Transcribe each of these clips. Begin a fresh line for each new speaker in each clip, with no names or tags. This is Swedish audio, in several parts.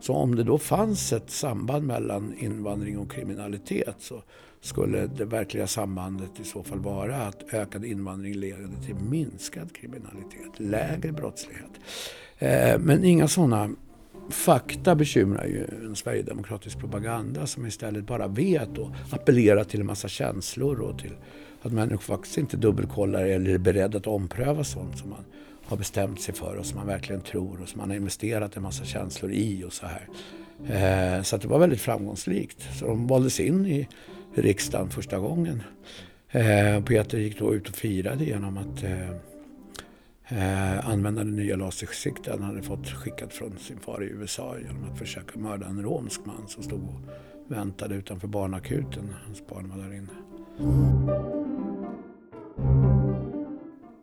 Så om det då fanns ett samband mellan invandring och kriminalitet så skulle det verkliga sambandet i så fall vara att ökad invandring leder till minskad kriminalitet, lägre brottslighet. Eh, men inga sådana fakta bekymrar ju en sverigedemokratisk propaganda som istället bara vet och appellerar till en massa känslor och till att människor faktiskt inte dubbelkollar eller är beredda att ompröva sånt som man har bestämt sig för och som man verkligen tror och som man har investerat en massa känslor i och så här. Eh, så att det var väldigt framgångsrikt. Så de valdes in i riksdagen första gången. Eh, Peter gick då ut och firade genom att eh, eh, använda den nya lasersiktet han hade fått skickat från sin far i USA genom att försöka mörda en romsk man som stod och väntade utanför barnakuten när hans barn var där inne.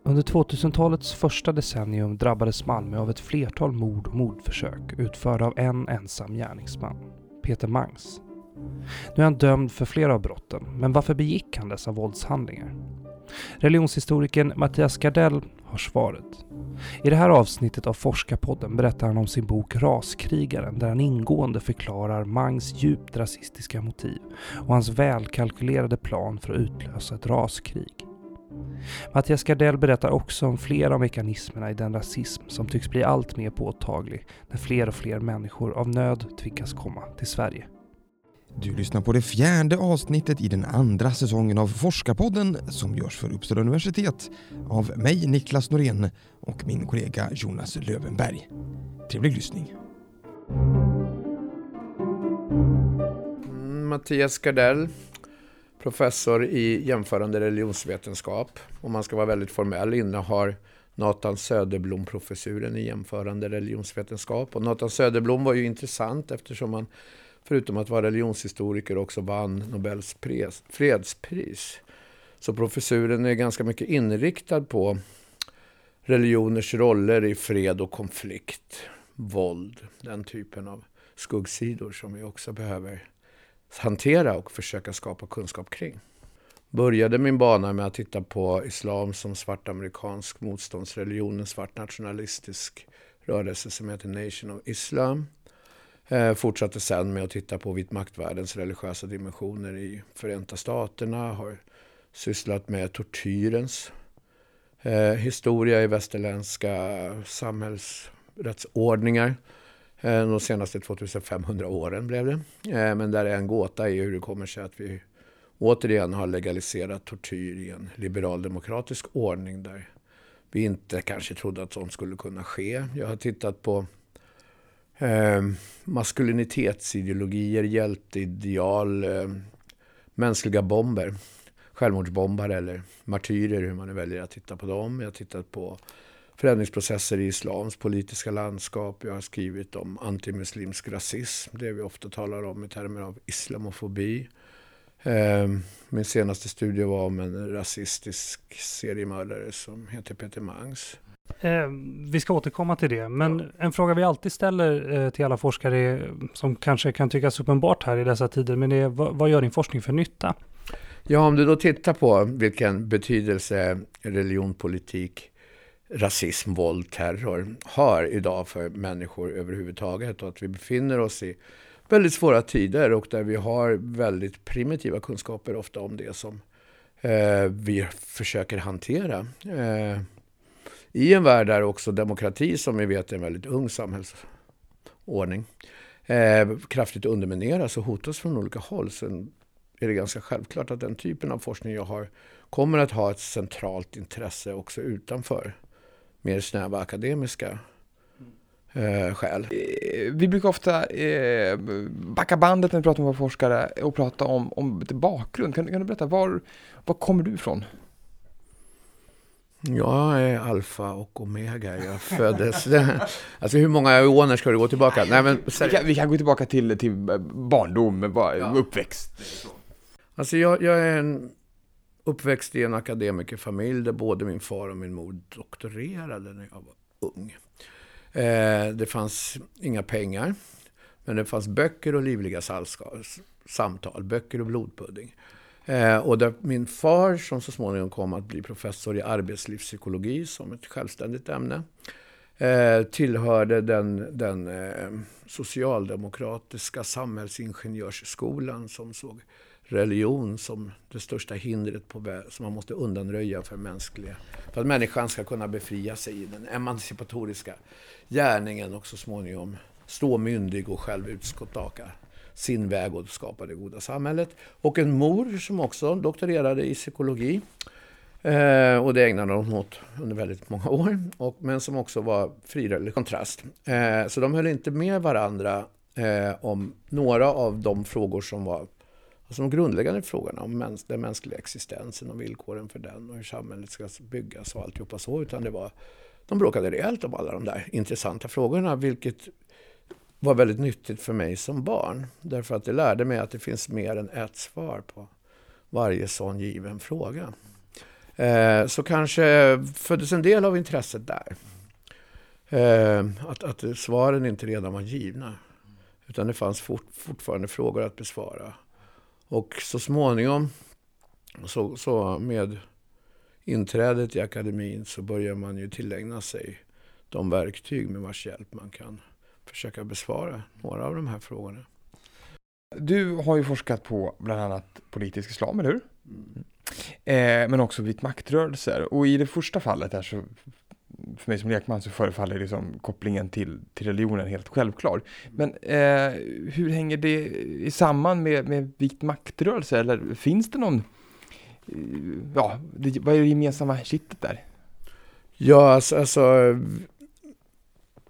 Under 2000-talets första decennium drabbades Malmö av ett flertal mord och mordförsök utförda av en ensam gärningsman, Peter Mangs. Nu är han dömd för flera av brotten, men varför begick han dessa våldshandlingar? Religionshistorikern Mattias Gardell har svaret. I det här avsnittet av Forskarpodden berättar han om sin bok Raskrigaren där han ingående förklarar Mangs djupt rasistiska motiv och hans välkalkylerade plan för att utlösa ett raskrig. Mattias Gardell berättar också om flera av mekanismerna i den rasism som tycks bli allt mer påtaglig när fler och fler människor av nöd tvingas komma till Sverige.
Du lyssnar på det fjärde avsnittet i den andra säsongen av Forskarpodden som görs för Uppsala universitet av mig Niklas Norén och min kollega Jonas Lövenberg. Trevlig lyssning.
Mm, Mattias Gardell, professor i jämförande religionsvetenskap. Om man ska vara väldigt formell innehar Nathan Söderblom-professuren i jämförande religionsvetenskap. Och Nathan Söderblom var ju intressant eftersom han förutom att vara religionshistoriker också vann Nobels pres, fredspris. Så professuren är ganska mycket inriktad på religioners roller i fred och konflikt, våld, den typen av skuggsidor som vi också behöver hantera och försöka skapa kunskap kring. Började min bana med att titta på islam som svart amerikansk motståndsreligion, en svart nationalistisk rörelse som heter Nation of Islam. Eh, fortsatte sen med att titta på vit maktvärldens religiösa dimensioner i Förenta Staterna. Har sysslat med tortyrens eh, historia i västerländska samhällsrättsordningar. Eh, de senaste 2500 åren blev det. Eh, men där är en gåta i hur det kommer sig att vi återigen har legaliserat tortyr i en liberaldemokratisk ordning där vi inte kanske trodde att sånt skulle kunna ske. Jag har tittat på eh, maskulinitetsideologier, hjälteideal, eh, mänskliga bomber. Självmordsbombare eller martyrer, hur man nu väljer att titta på dem. Jag har tittat på förändringsprocesser i islams politiska landskap. Jag har skrivit om antimuslimsk rasism, det vi ofta talar om i termer av islamofobi. Eh, min senaste studie var om en rasistisk seriemördare som heter Peter Mangs.
Eh, vi ska återkomma till det, men en fråga vi alltid ställer eh, till alla forskare som kanske kan tyckas uppenbart här i dessa tider, men det är vad, vad gör din forskning för nytta?
Ja, om du då tittar på vilken betydelse religion, politik, rasism, våld, terror har idag för människor överhuvudtaget och att vi befinner oss i väldigt svåra tider och där vi har väldigt primitiva kunskaper ofta om det som eh, vi försöker hantera. Eh, i en värld där också demokrati, som vi vet är en väldigt ung samhällsordning, eh, kraftigt undermineras och hotas från olika håll, så är det ganska självklart att den typen av forskning jag har kommer att ha ett centralt intresse också utanför mer snäva akademiska eh, skäl.
Eh, vi brukar ofta eh, backa bandet när vi pratar med våra forskare och prata om, om bakgrund. Kan, kan du berätta, var, var kommer du ifrån?
Jag är alfa och omega. Jag föddes... alltså hur många eoner ska du gå tillbaka? Nej, men,
vi, kan, vi kan gå tillbaka till, till barndom, bara, ja. uppväxt.
Alltså jag, jag är en uppväxt i en akademikerfamilj där både min far och min mor doktorerade när jag var ung. Eh, det fanns inga pengar, men det fanns böcker och livliga samtal, böcker och blodpudding. Eh, och där min far, som så småningom kom att bli professor i arbetslivspsykologi som ett självständigt ämne, eh, tillhörde den, den eh, socialdemokratiska samhällsingenjörsskolan som såg religion som det största hindret på, som man måste undanröja för, mänskliga, för att människan ska kunna befria sig i den emancipatoriska gärningen och så småningom stå myndig och själv utstaka sin väg och skapa det goda samhället. Och en mor som också doktorerade i psykologi. Eh, och det ägnade hon åt under väldigt många år. Och, men som också var frireligiös kontrast. Eh, så de höll inte med varandra eh, om några av de frågor som var alltså de grundläggande frågorna om mäns den mänskliga existensen och villkoren för den och hur samhället ska byggas och alltihopa så. Utan det var, de bråkade rejält om alla de där intressanta frågorna, vilket var väldigt nyttigt för mig som barn. Därför att det lärde mig att det finns mer än ett svar på varje sån given fråga. Eh, så kanske föddes en del av intresset där. Eh, att, att svaren inte redan var givna. Utan det fanns fort, fortfarande frågor att besvara. Och så småningom, så, så med inträdet i akademin, så börjar man ju tillägna sig de verktyg med vars hjälp man kan försöka besvara några av de här frågorna.
Du har ju forskat på bland annat politisk islam, eller hur? Mm. Eh, men också vit maktrörelser. Och i det första fallet här så för mig som lekman så förefaller liksom kopplingen till, till religionen helt självklar. Men eh, hur hänger det samman med, med vit maktrörelse? Eller finns det någon, eh, ja, det, vad är det gemensamma kittet där?
Ja, alltså, alltså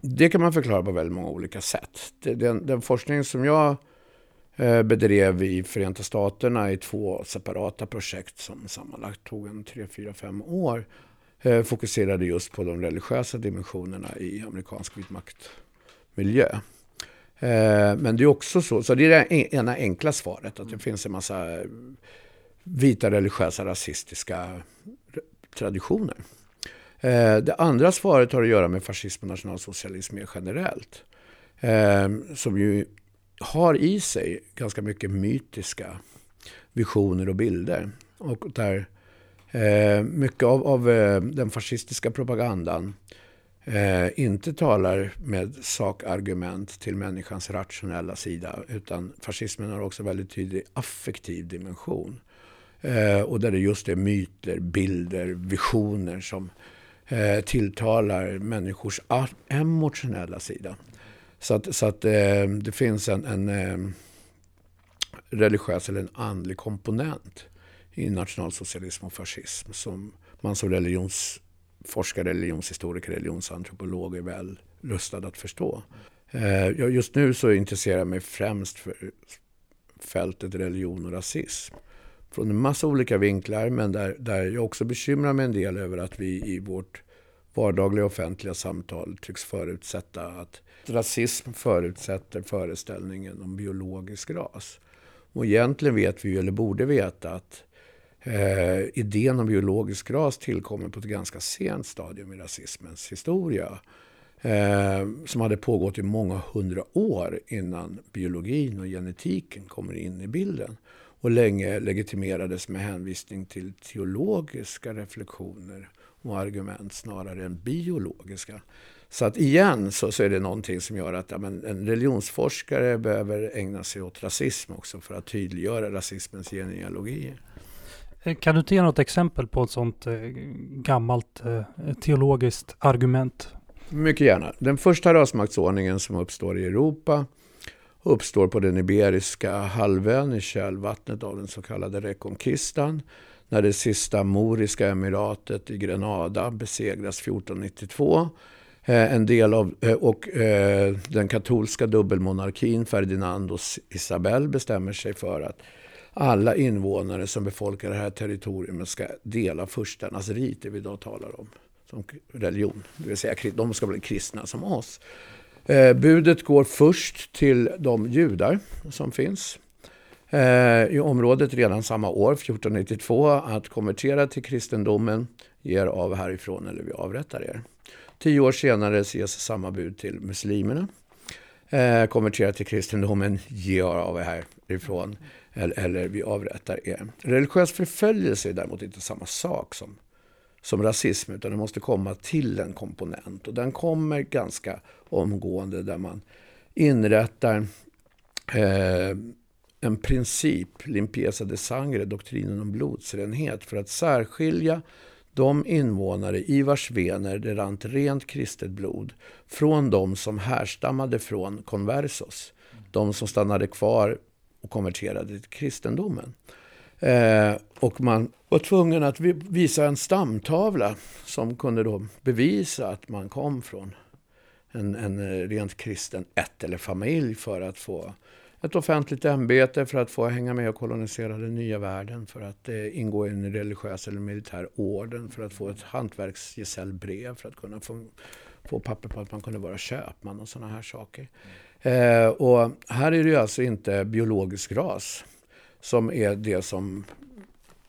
det kan man förklara på väldigt många olika sätt. Den, den forskning som jag eh, bedrev i Förenta Staterna i två separata projekt som sammanlagt tog en tre, fyra, fem år eh, fokuserade just på de religiösa dimensionerna i amerikansk vitmaktmiljö. Eh, men det är också så, så det är det ena enkla svaret, att det finns en massa vita religiösa rasistiska traditioner. Eh, det andra svaret har att göra med fascism och nationalsocialism mer generellt. Eh, som ju har i sig ganska mycket mytiska visioner och bilder. Och där eh, mycket av, av den fascistiska propagandan inte talar med sakargument till människans rationella sida. Utan fascismen har också väldigt tydlig affektiv dimension. och där det just är myter, bilder, visioner som eh, tilltalar människors emotionella sida. Så att, så att eh, det finns en, en eh, religiös eller en andlig komponent i nationalsocialism och fascism som man som religionsforskare, religionshistoriker, religionsantropolog är väl rustad att förstå. Eh, just nu så intresserar jag mig främst för fältet religion och rasism från en massa olika vinklar men där, där jag också bekymrar mig en del över att vi i vårt vardagliga offentliga samtal tycks förutsätta att rasism förutsätter föreställningen om biologisk ras. Och egentligen vet vi, eller borde veta, att eh, idén om biologisk ras tillkommer på ett ganska sent stadium i rasismens historia. Eh, som hade pågått i många hundra år innan biologin och genetiken kommer in i bilden och länge legitimerades med hänvisning till teologiska reflektioner och argument snarare än biologiska. Så att igen så, så är det någonting som gör att ja, en religionsforskare behöver ägna sig åt rasism också för att tydliggöra rasismens genealogier.
Eh, kan du ge något exempel på ett sådant eh, gammalt eh, teologiskt argument?
Mycket gärna. Den första rasmaktsordningen som uppstår i Europa uppstår på den Iberiska halvön i kölvattnet av den så kallade Reconquistan när det sista moriska emiratet i Grenada besegras 1492. Eh, en del av, eh, och eh, den katolska dubbelmonarkin Ferdinand och Isabel bestämmer sig för att alla invånare som befolkar det här territoriet ska dela furstarnas rit, det vi idag talar om som religion. Det vill säga de ska bli kristna som oss. Eh, budet går först till de judar som finns eh, i området redan samma år, 1492, att konvertera till kristendomen, ge er av härifrån eller vi avrättar er. Tio år senare ges samma bud till muslimerna. Eh, konvertera till kristendomen, ge er av härifrån eller, eller vi avrättar er. Religiös förföljelse är däremot inte samma sak som, som rasism utan det måste komma till en komponent och den kommer ganska omgående där man inrättar eh, en princip, limpieza de sangre, doktrinen om blodsrenhet, för att särskilja de invånare i vars vener det rant rent kristet blod från de som härstammade från conversos, de som stannade kvar och konverterade till kristendomen. Eh, och man var tvungen att visa en stamtavla som kunde då bevisa att man kom från en, en eh, rent kristen ett eller familj för att få ett offentligt ämbete för att få hänga med och kolonisera den nya världen, för att eh, ingå i en religiös eller militär orden, för att få ett hantverksgesällbrev, för att kunna få, få papper på att man kunde vara köpman och sådana här saker. Eh, och här är det ju alltså inte biologisk ras som är det som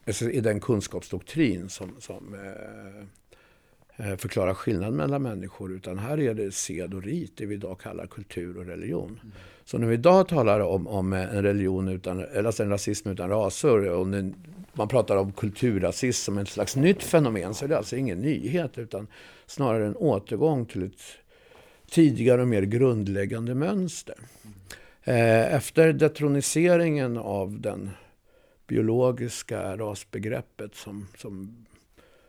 alltså den kunskapsdoktrin som, som eh, eh förklarar skillnaden mellan människor. Utan här är det sed och rit, det vi idag kallar kultur och religion. Mm. Så när vi idag talar om, om eh, en religion utan, eller alltså en rasism utan raser, och den, man pratar om kulturrasism som ett slags nytt fenomen, så är det alltså ingen nyhet, utan snarare en återgång till ett tidigare och mer grundläggande mönster. Mm. Eh, efter detroniseringen av den biologiska rasbegreppet som, som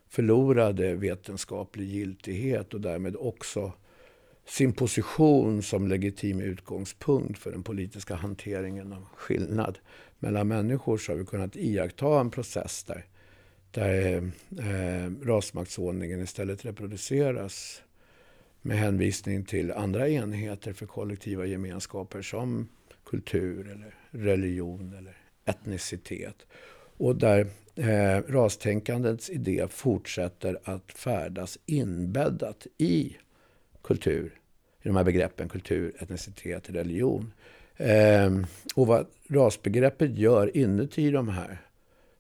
förlorade vetenskaplig giltighet och därmed också sin position som legitim utgångspunkt för den politiska hanteringen av skillnad mellan människor så har vi kunnat iaktta en process där, där eh, eh rasmaktsordningen istället reproduceras med hänvisning till andra enheter för kollektiva gemenskaper som kultur, eller religion eller etnicitet. Och där eh, rastänkandets idé fortsätter att färdas inbäddat i kultur, i de här begreppen kultur, etnicitet, religion. Eh, och vad rasbegreppet gör inuti de här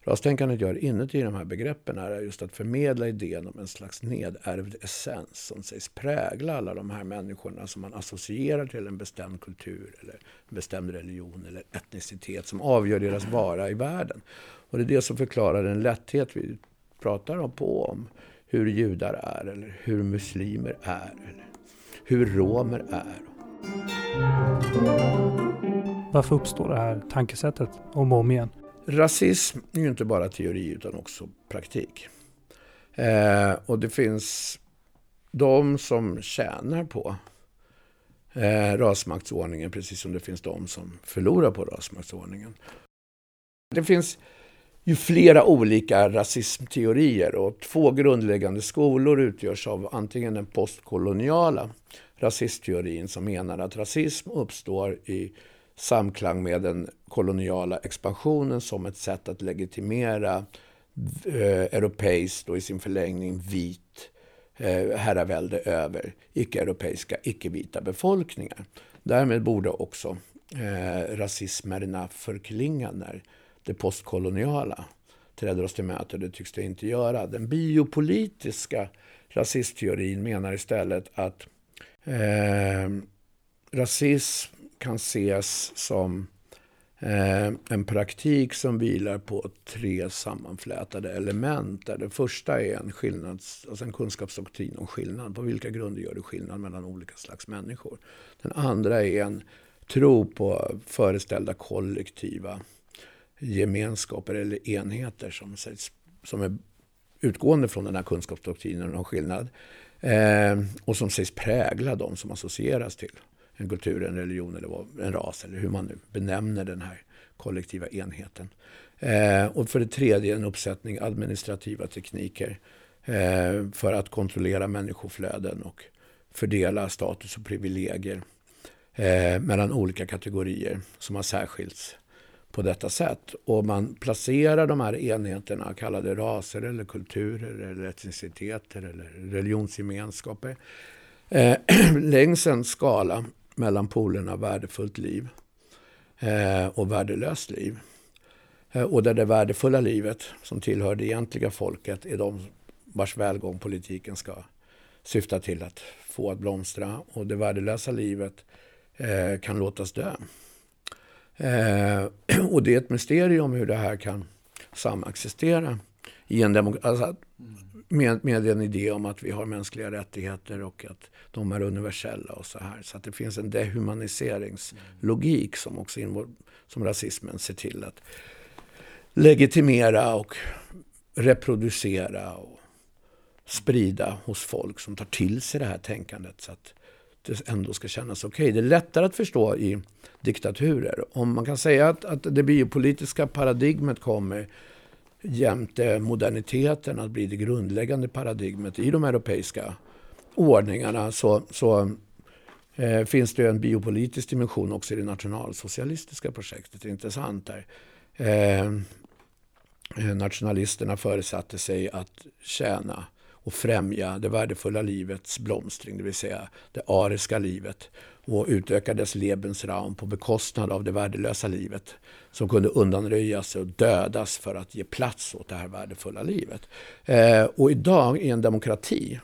Rastänkandet gör inuti de här begreppen är just att förmedla idén om en slags nedärvd essens som sägs prägla alla de här människorna som man associerar till en bestämd kultur eller en bestämd religion eller etnicitet som avgör deras vara i världen. Och det är det som förklarar den lätthet vi pratar om på om hur judar är eller hur muslimer är eller hur romer är.
Varför uppstår det här tankesättet om och om igen?
Rasism är ju inte bara teori utan också praktik. Eh, och det finns de som tjänar på eh, rasmaktsordningen precis som det finns de som förlorar på rasmaktsordningen. Det finns ju flera olika rasismteorier och två grundläggande skolor utgörs av antingen den postkoloniala rasistteorin som menar att rasism uppstår i samklang med den koloniala expansionen som ett sätt att legitimera eh, europeiskt och i sin förlängning vit eh, herravälde över icke-europeiska, icke-vita befolkningar. Därmed borde också eh, rasismerna förklinga när det postkoloniala träder oss till möte. Det tycks det inte göra. Den biopolitiska rasistteorin menar istället att eh, rasism kan ses som eh, en praktik som vilar på tre sammanflätade element. Där det första är en, skillnads, alltså en kunskapsdoktrin om skillnad. På vilka grunder gör du skillnad mellan olika slags människor? Den andra är en tro på föreställda kollektiva gemenskaper eller enheter som, som är utgående från den här kunskapsdoktrinen om skillnad. Eh, och som sägs prägla de som associeras till en kultur, en religion eller en ras eller hur man nu benämner den här kollektiva enheten. Eh, och för det tredje en uppsättning administrativa tekniker eh, för att kontrollera människoflöden och fördela status och privilegier eh, mellan olika kategorier som har särskilts på detta sätt. Och man placerar de här enheterna, kallade raser eller kulturer eller etniciteter eller religionsgemenskaper, eh, längs en skala mellan polerna värdefullt liv eh, och värdelöst liv. Eh, och där det värdefulla livet, som tillhör det egentliga folket, är de vars välgång politiken ska syfta till att få att blomstra. Och det värdelösa livet eh, kan låtas dö. Eh, och det är ett mysterium hur det här kan samexistera i en demokrati. Alltså, med, med en idé om att vi har mänskliga rättigheter och att de är universella och så här. Så att det finns en dehumaniseringslogik som också involverar som rasismen ser till att legitimera och reproducera och sprida hos folk som tar till sig det här tänkandet så att det ändå ska kännas okej. Okay. Det är lättare att förstå i diktaturer. Om man kan säga att, att det biopolitiska paradigmet kommer jämte moderniteten att bli det grundläggande paradigmet i de europeiska ordningarna så, så eh, finns det en biopolitisk dimension också i det nationalsocialistiska projektet. Det är intressant där. Eh, eh nationalisterna föresatte sig att tjäna och främja det värdefulla livets blomstring, det vill säga det ariska livet och utöka dess Lebensraum på bekostnad av det värdelösa livet som kunde undanröjas och dödas för att ge plats åt det här värdefulla livet. Eh, och idag i en demokrati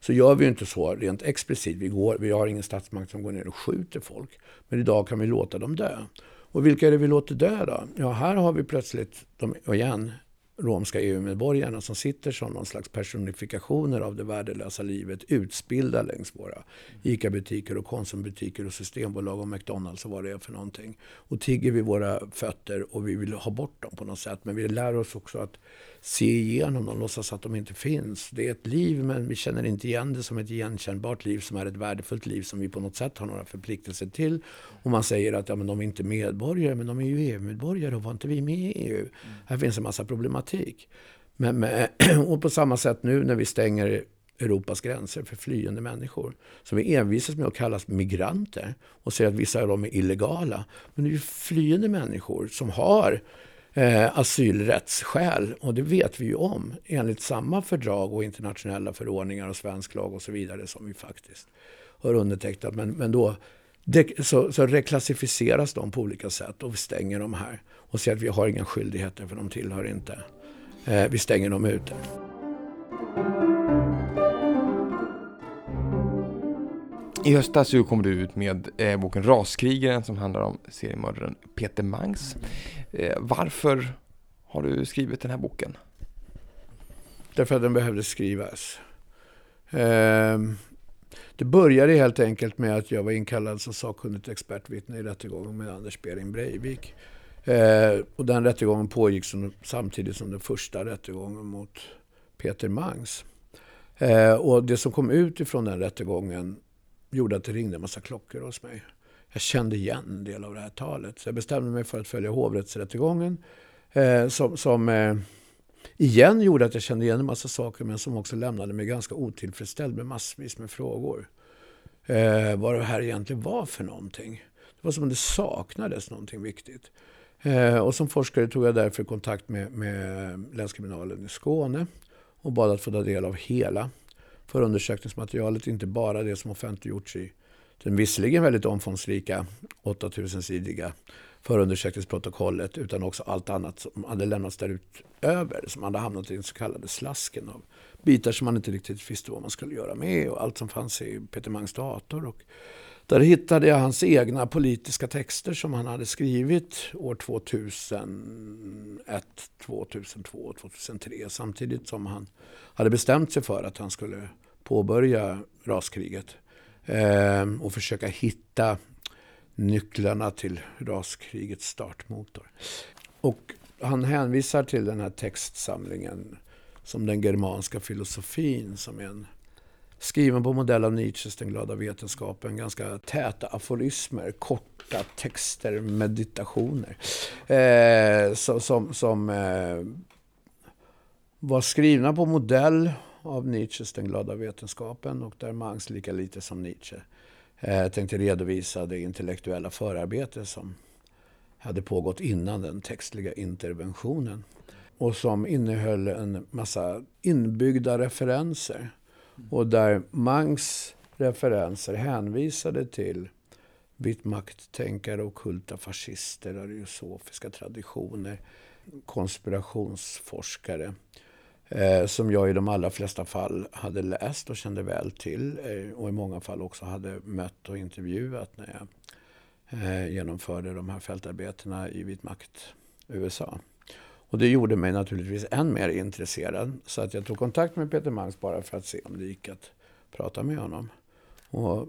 så gör vi inte så rent explicit. Vi, går, vi har ingen statsmakt som går ner och skjuter folk. Men idag kan vi låta dem dö. Och vilka är det vi låter dö då? Ja, här har vi plötsligt, de, igen, romska EU-medborgarna som sitter som någon slags personifikationer av det värdelösa livet utspillda längs våra ICA-butiker och Konsumbutiker och Systembolag och McDonalds och vad det är för någonting. Och tigger vid våra fötter och vi vill ha bort dem på något sätt. Men vi lär oss också att se igenom dem, låtsas att de inte finns. Det är ett liv men vi känner inte igen det som ett igenkännbart liv som är ett värdefullt liv som vi på något sätt har några förpliktelser till. Och man säger att ja, men de är inte medborgare, men de är ju EU-medborgare och var inte vi med i EU? Mm. Här finns en massa problematik. Men, men, och på samma sätt nu när vi stänger Europas gränser för flyende människor. Som vi envisas med att kalla migranter och säger att vissa av dem är illegala. Men det är ju flyende människor som har eh, asylrättsskäl. Och det vet vi ju om enligt samma fördrag och internationella förordningar och svensk lag och så vidare som vi faktiskt har undertecknat. Men, men då det, så, så reklassificeras de på olika sätt och vi stänger dem här och säger att vi har inga skyldigheter för de tillhör inte. Eh, vi stänger dem ute.
I höstas så kom du ut med eh, boken Raskrigaren som handlar om seriemördaren Peter Mangs. Eh, varför har du skrivit den här boken?
Därför att den behövde skrivas. Eh, det började helt enkelt med att jag var inkallad som sakkunnigt expertvittne i rättegången med Anders Behring Breivik. Eh, och den rättegången pågick som, samtidigt som den första rättegången mot Peter Mangs. Eh, och det som kom ut ifrån den rättegången gjorde att det ringde en massa klockor hos mig. Jag kände igen en del av det här talet. Så jag bestämde mig för att följa hovrättsrättegången. Eh, som som eh, igen gjorde att jag kände igen en massa saker men som också lämnade mig ganska otillfredsställd med massvis med frågor. Eh, vad det här egentligen var för någonting. Det var som om det saknades någonting viktigt. Eh, och som forskare tog jag därför kontakt med, med länskriminalen i Skåne och bad att få ta del av hela förundersökningsmaterialet, inte bara det som offentliggjorts i den visserligen väldigt omfångsrika 8000-sidiga förundersökningsprotokollet utan också allt annat som hade lämnats därutöver som hade hamnat i den så kallade slasken av bitar som man inte riktigt visste vad man skulle göra med och allt som fanns i Peter Mangs dator. Och där hittade jag hans egna politiska texter som han hade skrivit år 2001, 2002, 2003 samtidigt som han hade bestämt sig för att han skulle påbörja raskriget eh, och försöka hitta nycklarna till raskrigets startmotor. Och han hänvisar till den här textsamlingen som den germanska filosofin som är en skriven på modell av Nietzsches Den glada vetenskapen. Ganska täta aforismer, korta texter, meditationer. Eh, som som, som eh, var skrivna på modell av Nietzsches Den glada vetenskapen och där Mangs lika lite som Nietzsche eh, tänkte redovisa det intellektuella förarbete som hade pågått innan den textliga interventionen och som innehöll en massa inbyggda referenser och där Mangs referenser hänvisade till Wittmakttänkare, okulta fascister, ariosofiska traditioner, konspirationsforskare eh, som jag i de allra flesta fall hade läst och kände väl till eh, och i många fall också hade mött och intervjuat när jag eh, genomförde de här fältarbetena i vit makt USA. Och det gjorde mig naturligtvis än mer intresserad. Så att jag tog kontakt med Peter Mangs bara för att se om det gick att prata med honom. Och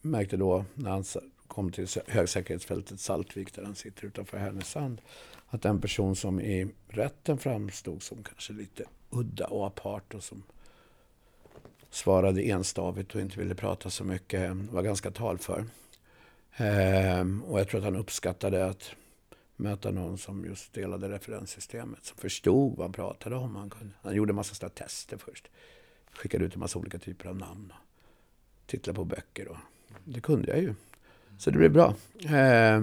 märkte då när han kom till högsäkerhetsfältet Saltvik där han sitter utanför Härnösand att en person som i rätten framstod som kanske lite udda och apart och som svarade enstavigt och inte ville prata så mycket eh, var ganska talför. Ehm, och jag tror att han uppskattade att möta någon som just delade referenssystemet, som förstod vad han pratade om. Han, kunde, han gjorde en massa tester först. Skickade ut en massa olika typer av namn. Och tittade på böcker. Och, det kunde jag ju. Så det blir bra. Eh,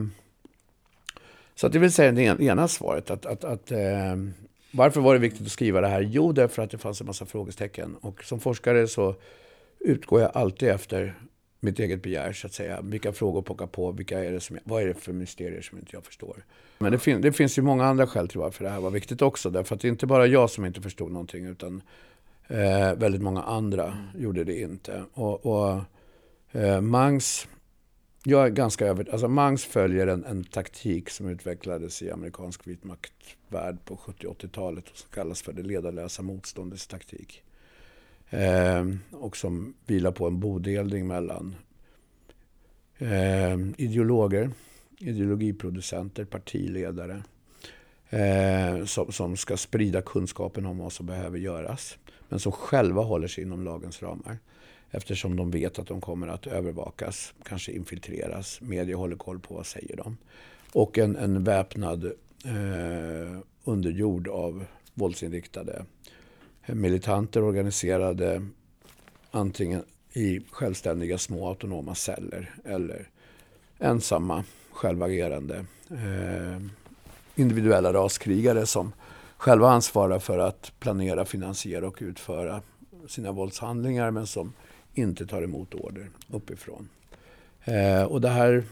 så att det vill säga det ena svaret. Att, att, att eh, varför var det viktigt att skriva det här? Jo, därför att det fanns en massa frågetecken. Och som forskare så utgår jag alltid efter mitt eget begär, så att säga. Vilka frågor pockar på? Vilka är det som, vad är det för mysterier som inte jag förstår? Men det, fin det finns ju många andra skäl till varför det här var viktigt också. Därför att det är inte bara jag som inte förstod någonting, utan eh, väldigt många andra mm. gjorde det inte. Och, och eh, Mangs, jag är ganska över, alltså Mangs följer en, en taktik som utvecklades i amerikansk vitmaktvärld på 70 80-talet och som kallas för det ledarlösa motståndets taktik. Eh, och som vilar på en bodelning mellan eh, ideologer, ideologiproducenter, partiledare eh, som, som ska sprida kunskapen om vad som behöver göras. Men som själva håller sig inom lagens ramar. Eftersom de vet att de kommer att övervakas, kanske infiltreras. Media håller koll på vad säger de. Och en, en väpnad eh, underjord av våldsinriktade eh, militanter organiserade antingen i självständiga små autonoma celler eller ensamma självagerande eh, individuella raskrigare som själva ansvarar för att planera, finansiera och utföra sina våldshandlingar men som inte tar emot order uppifrån. Eh, och det här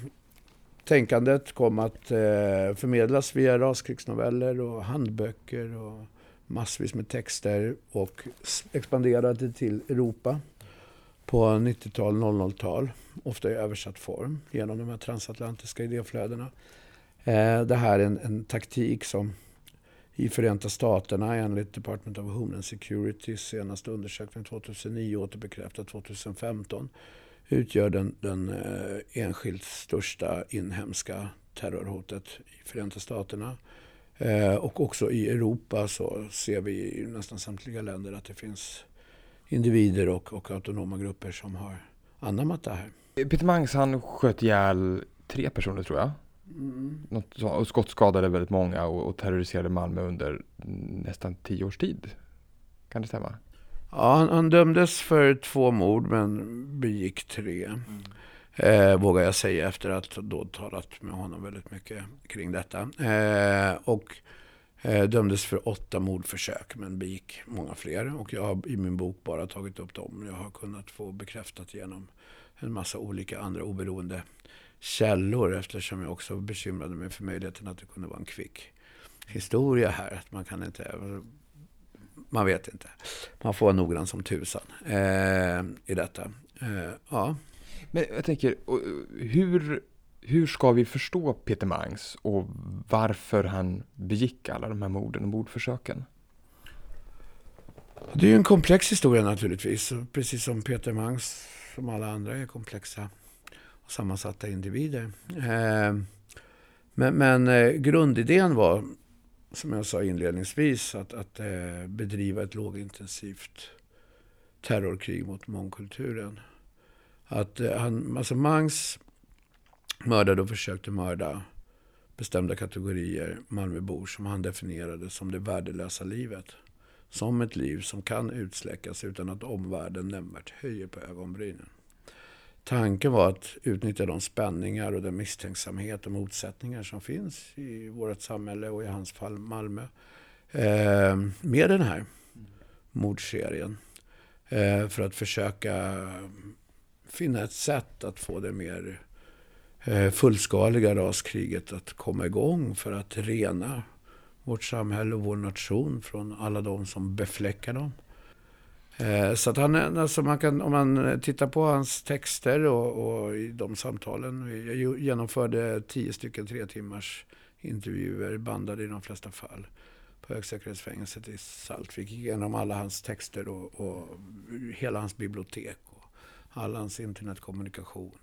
tänkandet kom att eh, förmedlas via raskrigsnoveller och handböcker och massvis med texter och expanderade till Europa på 90-tal, 00-tal. Ofta i översatt form genom de här transatlantiska idéflödena. Eh, det här är en, en taktik som i Förenta Staterna enligt Department of Homeland Security senaste undersökning 2009 återbekräftat 2015 utgör den, den eh, enskilt största inhemska terrorhotet i Förenta Staterna. Eh, och också i Europa så ser vi i nästan samtliga länder att det finns individer och, och autonoma grupper som har anammat det här.
Peter Mangs han sköt ihjäl tre personer tror jag. Mm. Något, och skottskadade väldigt många och, och terroriserade Malmö under nästan tio års tid. Kan det stämma?
Ja, han, han dömdes för två mord men begick tre. Mm. Eh, vågar jag säga efter att då talat med honom väldigt mycket kring detta. Eh, och eh, dömdes för åtta mordförsök men begick många fler. Och jag har i min bok bara tagit upp dem. Jag har kunnat få bekräftat genom en massa olika andra oberoende källor eftersom jag också bekymrade mig för möjligheten att det kunde vara en kvick historia här. Att man kan inte... Man vet inte. Man får vara noggrann som tusan eh, i detta. Eh, ja.
Men jag tänker, hur, hur ska vi förstå Peter Mangs och varför han begick alla de här morden och mordförsöken?
Det är ju en komplex historia naturligtvis. Precis som Peter Mangs, som alla andra, är komplexa sammansatta individer. Eh, men, men eh, grundidén var, som jag sa inledningsvis, att, att eh, bedriva ett lågintensivt terrorkrig mot mångkulturen. Att han, alltså Mangs mördade och försökte mörda bestämda kategorier Malmöbor som han definierade som det värdelösa livet. Som ett liv som kan utsläckas utan att omvärlden nämnvärt höjer på ögonbrynen. Tanken var att utnyttja de spänningar och den misstänksamhet och motsättningar som finns i vårt samhälle och i hans fall Malmö. Eh, med den här mordserien. Eh, för att försöka finna ett sätt att få det mer eh, fullskaliga raskriget att komma igång för att rena vårt samhälle och vår nation från alla de som befläckar dem. Eh, så att han, alltså man kan, om man tittar på hans texter och, och i de samtalen. Jag genomförde tio stycken tre timmars intervjuer, bandade i de flesta fall på högsäkerhetsfängelset i Saltvik. Gick igenom alla hans texter och, och hela hans bibliotek och all hans internetkommunikation.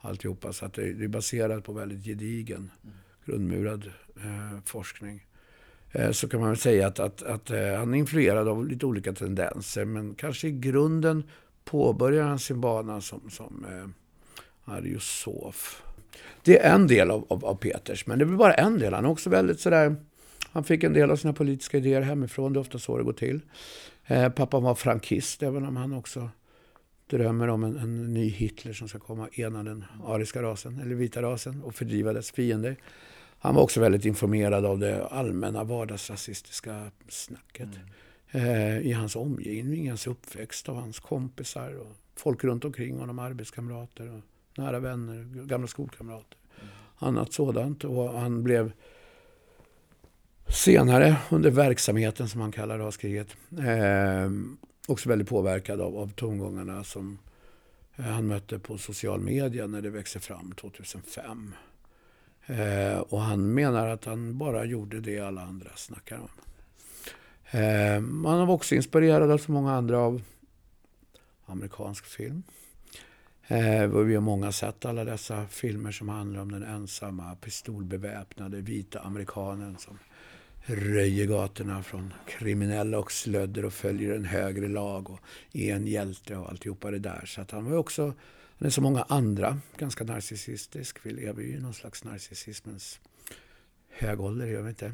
Alltihopa. Så att det, det är baserat på väldigt gedigen, grundmurad eh, forskning. Eh, så kan man väl säga att, att, att eh, han är influerad av lite olika tendenser. Men kanske i grunden påbörjar han sin bana som, som eh, ariosof. Det är en del av, av, av, Peters, men det är bara en del. Han är också väldigt sådär... Han fick en del av sina politiska idéer hemifrån. Det är ofta så det går till. Eh, pappan var frankist, även om han också drömmer om en, en, ny Hitler som ska komma och ena den ariska rasen, eller vita rasen, och fördriva dess fiender. Han var också väldigt informerad av det allmänna vardagsrasistiska snacket. Mm. Eh, I hans omgivning, hans uppväxt, av hans kompisar och folk runt omkring honom, arbetskamrater och nära vänner, gamla skolkamrater. Mm. Annat sådant. Och han blev senare under verksamheten, som han kallar raskriget, eh, också väldigt påverkad av, av tongångarna som eh, han mötte på social media när det växte fram 2005. Eh, och han menar att han bara gjorde det alla andra snackar om. Eh, han var också inspirerad av så många andra av amerikansk film. Eh, vi har många sett alla dessa filmer som handlar om den ensamma pistolbeväpnade vita amerikanen som röjer gatorna från kriminella och slödder och följer en högre lag och är en hjälte och alltihopa det där. Så att han var också han är som många andra ganska narcissistisk. Vi lever ju i någon slags narcissismens högålder, gör vi inte?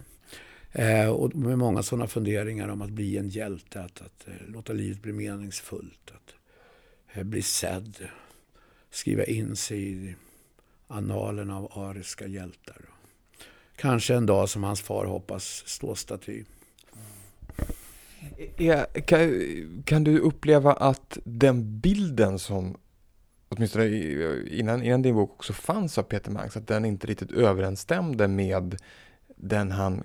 Eh, och med många sådana funderingar om att bli en hjälte, att, att eh, låta livet bli meningsfullt, att eh, bli sedd, skriva in sig i analen av ariska hjältar. Kanske en dag som hans far hoppas stå staty. Mm.
Eh, eh, kan, kan du uppleva att den bilden som åtminstone innan, innan din bok också fanns av Peter Mangs, att den inte riktigt överensstämde med den han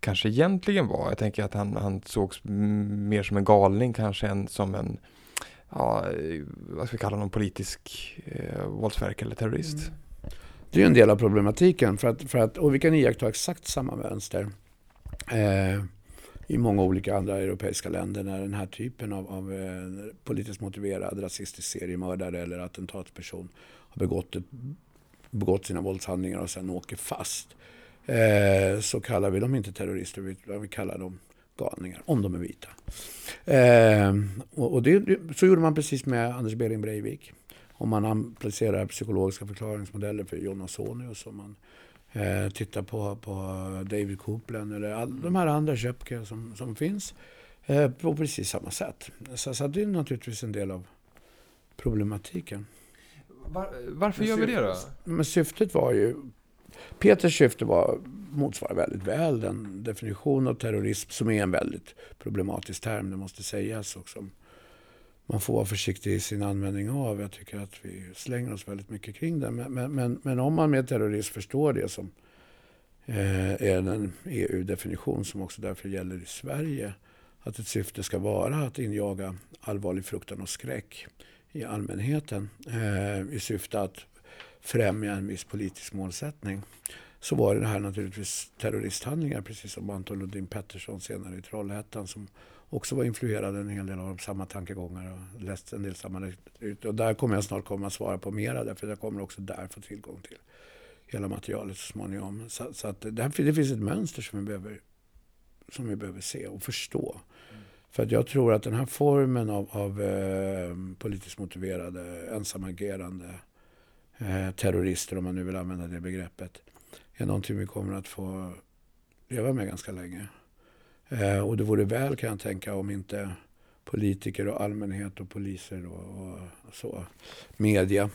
kanske egentligen var. Jag tänker att han, han sågs mer som en galning kanske än som en, ja, vad ska vi kalla honom, politisk eh, våldsverkare eller terrorist. Mm.
Det är en del av problematiken för att, för att och vi kan iaktta exakt samma mönster. Eh, i många olika andra europeiska länder när den här typen av, av eh, politiskt motiverad rasistisk seriemördare eller attentatsperson har begått, ett, begått sina våldshandlingar och sen åker fast. Eh, så kallar vi dem inte terrorister, vi, vi kallar dem galningar, om de är vita. Eh, och, och det, så gjorde man precis med Anders Behring Breivik. Om man applicerar psykologiska förklaringsmodeller för John Ausonius, och man Eh, titta på, på David Copeland eller all, de här andra Köpke som, som finns eh, på precis samma sätt. Så, så det är naturligtvis en del av problematiken.
Var, varför gör vi det då?
Men syftet var ju... Peters syfte var, motsvarar väldigt väl den definition av terrorism som är en väldigt problematisk term, det måste sägas. Och som man får vara försiktig i sin användning av. Jag tycker att vi slänger oss väldigt mycket kring det. Men, men, men, men om man med terrorism förstår det som eh, är en EU-definition som också därför gäller i Sverige. Att ett syfte ska vara att injaga allvarlig fruktan och skräck i allmänheten eh, i syfte att främja en viss politisk målsättning. Så var det här naturligtvis terroristhandlingar precis som Anton Lundin Pettersson senare i Trollhättan som också var influerad en hel del av samma tankegångar och läst en del samma Och där kommer jag snart komma att svara på mera därför jag kommer också där få tillgång till hela materialet så småningom. Så, så att det, det finns ett mönster som vi behöver, som vi behöver se och förstå. Mm. För att jag tror att den här formen av, av eh, politiskt motiverade, ensamagerande eh, terrorister, om man nu vill använda det begreppet, är någonting vi kommer att få leva med ganska länge. Eh, och det vore väl kan jag tänka om inte politiker och allmänhet och poliser och, och så, media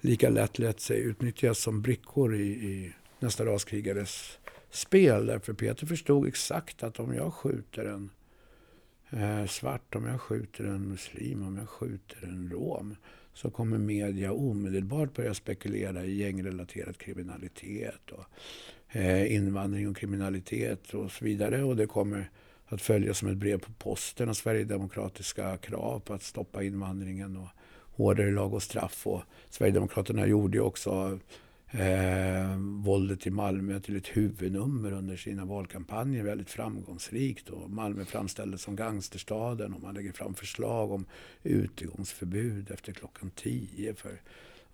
lika lätt lät sig utnyttjas som brickor i, i nästa raskrigares spel. Därför Peter förstod exakt att om jag skjuter en eh, svart, om jag skjuter en muslim, om jag skjuter en rom så kommer media omedelbart börja spekulera i gängrelaterad kriminalitet och Eh, invandring och kriminalitet och så vidare. Och det kommer att följa som ett brev på posten och Sverigedemokratiska krav på att stoppa invandringen och hårdare lag och straff. Och Sverigedemokraterna gjorde ju också eh, våldet i Malmö till ett huvudnummer under sina valkampanjer väldigt framgångsrikt. Och Malmö framställdes som gangsterstaden och man lägger fram förslag om utegångsförbud efter klockan tio för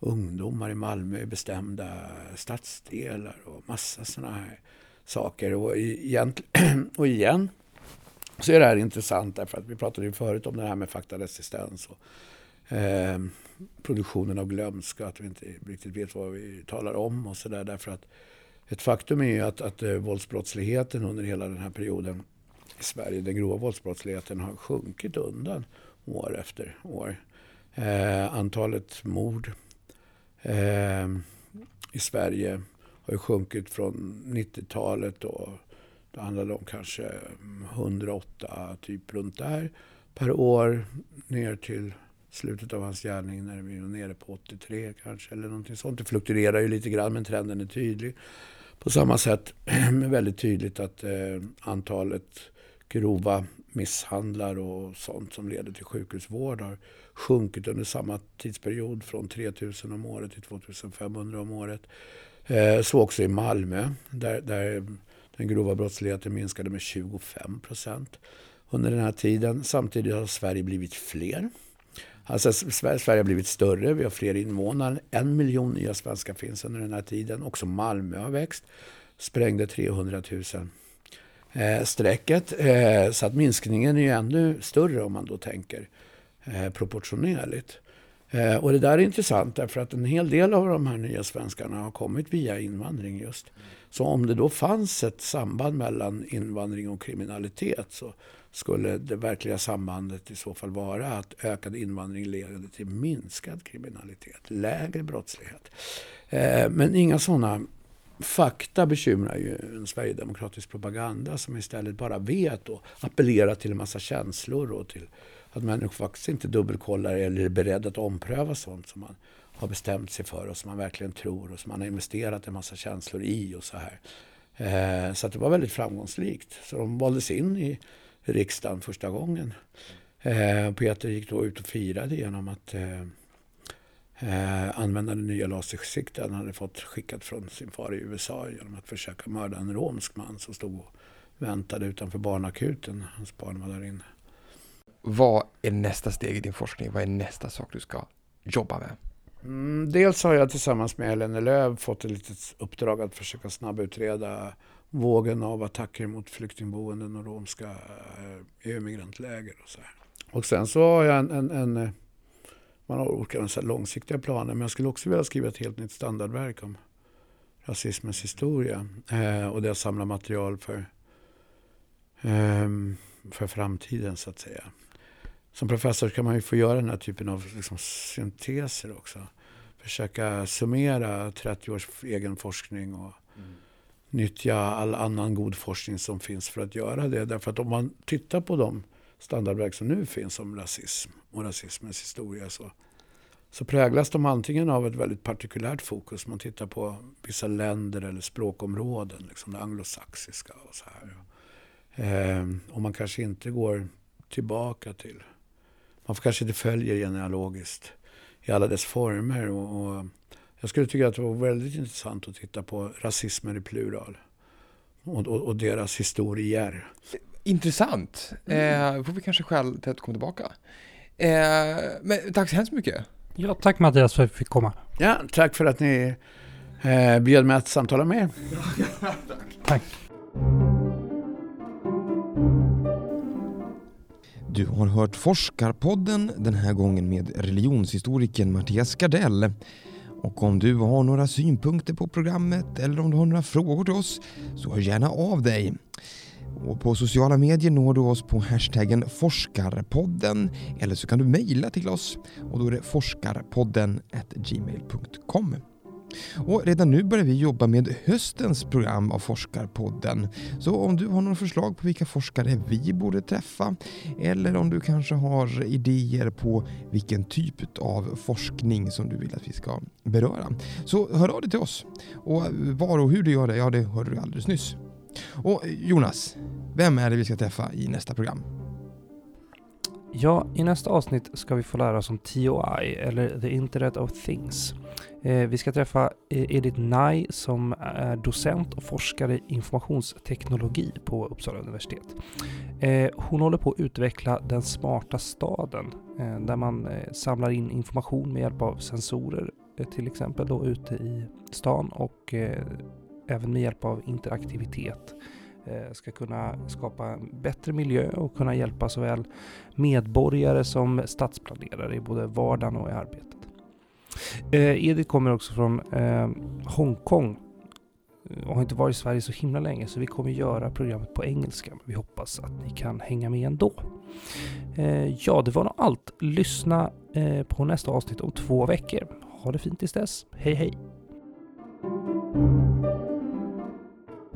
ungdomar i Malmö i bestämda stadsdelar och massa sådana här saker. Och, egentligen, och igen så är det här intressant därför att vi pratade ju förut om det här med faktaresistens och eh, produktionen av glömska, att vi inte riktigt vet vad vi talar om och sådär. Därför att ett faktum är ju att, att eh, våldsbrottsligheten under hela den här perioden i Sverige, den grova våldsbrottsligheten har sjunkit undan år efter år. Eh, antalet mord eh, i Sverige har ju sjunkit från 90-talet och det handlade om kanske 108 typ runt där per år ner till slutet av hans gärning när vi var nere på 83 kanske eller någonting sånt. Det fluktuerar ju lite grann men trenden är tydlig. På samma sätt är väldigt tydligt att eh, antalet grova misshandlar och sånt som leder till sjukhusvård har sjunkit under samma tidsperiod från 3000 om året till 2500 om året. Eh, så också i Malmö där, där den grova brottsligheten minskade med 25 procent under den här tiden. Samtidigt har Sverige blivit fler. Alltså Sverige har blivit större, vi har fler invånare. En miljon nya svenskar finns under den här tiden. Också Malmö har växt, sprängde 300 000 eh, strecket. Eh, så att minskningen är ju ännu större om man då tänker eh, proportionerligt. Eh, och det där är intressant därför att en hel del av de här nya svenskarna har kommit via invandring just. Så om det då fanns ett samband mellan invandring och kriminalitet så skulle det verkliga sambandet i så fall vara att ökad invandring leder till minskad kriminalitet, lägre brottslighet. Eh, men inga sådana fakta bekymrar ju en sverigedemokratisk propaganda som istället bara vet och appellerar till en massa känslor och till att människor faktiskt inte dubbelkollar eller är beredda att ompröva sånt som man har bestämt sig för och som man verkligen tror och som man har investerat en massa känslor i och så här. Eh, så att det var väldigt framgångsrikt. Så de valdes in i riksdagen första gången. Eh, Peter gick då ut och firade genom att eh, eh, använda den nya lasersikte han hade fått skickat från sin far i USA genom att försöka mörda en romsk man som stod och väntade utanför barnakuten. Hans barn var där inne.
Vad är nästa steg i din forskning? Vad är nästa sak du ska jobba med?
Mm, dels har jag tillsammans med Ellen Löv fått ett litet uppdrag att försöka snabbutreda vågen av attacker mot flyktingboenden och romska eh, EU-migrantläger. Och, så här. och sen så har jag en, en, en eh, man har olika långsiktiga planer men jag skulle också vilja skriva ett helt nytt standardverk om rasismens historia. Eh, och det samlar material för, eh, för framtiden så att säga. Som professor kan man ju få göra den här typen av liksom, synteser också. Försöka summera 30 års egen forskning och mm nyttja all annan god forskning som finns för att göra det. Därför att om man tittar på de standardverk som nu finns om rasism och rasismens historia så, så präglas de antingen av ett väldigt partikulärt fokus. Man tittar på vissa länder eller språkområden, liksom det anglosaxiska och så här. Eh, och man kanske inte går tillbaka till... Man kanske inte följer genealogiskt i alla dess former. och, och jag skulle tycka att det var väldigt intressant att titta på rasismen i plural och, och, och deras historier.
Intressant. Mm. Eh, får vi kanske skäl till att komma tillbaka. Eh, men tack så hemskt mycket.
Ja, tack Mattias för att vi fick komma.
Ja, tack för att ni eh, bjöd mig att samtala med er.
tack.
Du har hört Forskarpodden, den här gången med religionshistorikern Mattias Gardell. Och om du har några synpunkter på programmet eller om du har några frågor till oss så hör gärna av dig. Och på sociala medier når du oss på hashtaggen forskarpodden eller så kan du mejla till oss och då är det forskarpodden gmail.com. Och redan nu börjar vi jobba med höstens program av Forskarpodden. Så om du har några förslag på vilka forskare vi borde träffa eller om du kanske har idéer på vilken typ av forskning som du vill att vi ska beröra så hör av dig till oss. Och var och hur du gör det, ja det hörde du alldeles nyss. Och Jonas, vem är det vi ska träffa i nästa program?
Ja, i nästa avsnitt ska vi få lära oss om TOI, eller The Internet of Things. Eh, vi ska träffa eh, Edith Nye som är docent och forskare i informationsteknologi på Uppsala universitet. Eh, hon håller på att utveckla den smarta staden eh, där man eh, samlar in information med hjälp av sensorer eh, till exempel då ute i stan och eh, även med hjälp av interaktivitet Eh, ska kunna skapa en bättre miljö och kunna hjälpa såväl medborgare som stadsplanerare i både vardagen och i arbetet. Eh, Edith kommer också från eh, Hongkong eh, och har inte varit i Sverige så himla länge så vi kommer göra programmet på engelska. Men vi hoppas att ni kan hänga med ändå. Eh, ja, det var nog allt. Lyssna eh, på nästa avsnitt om två veckor. Ha det fint tills dess. Hej hej!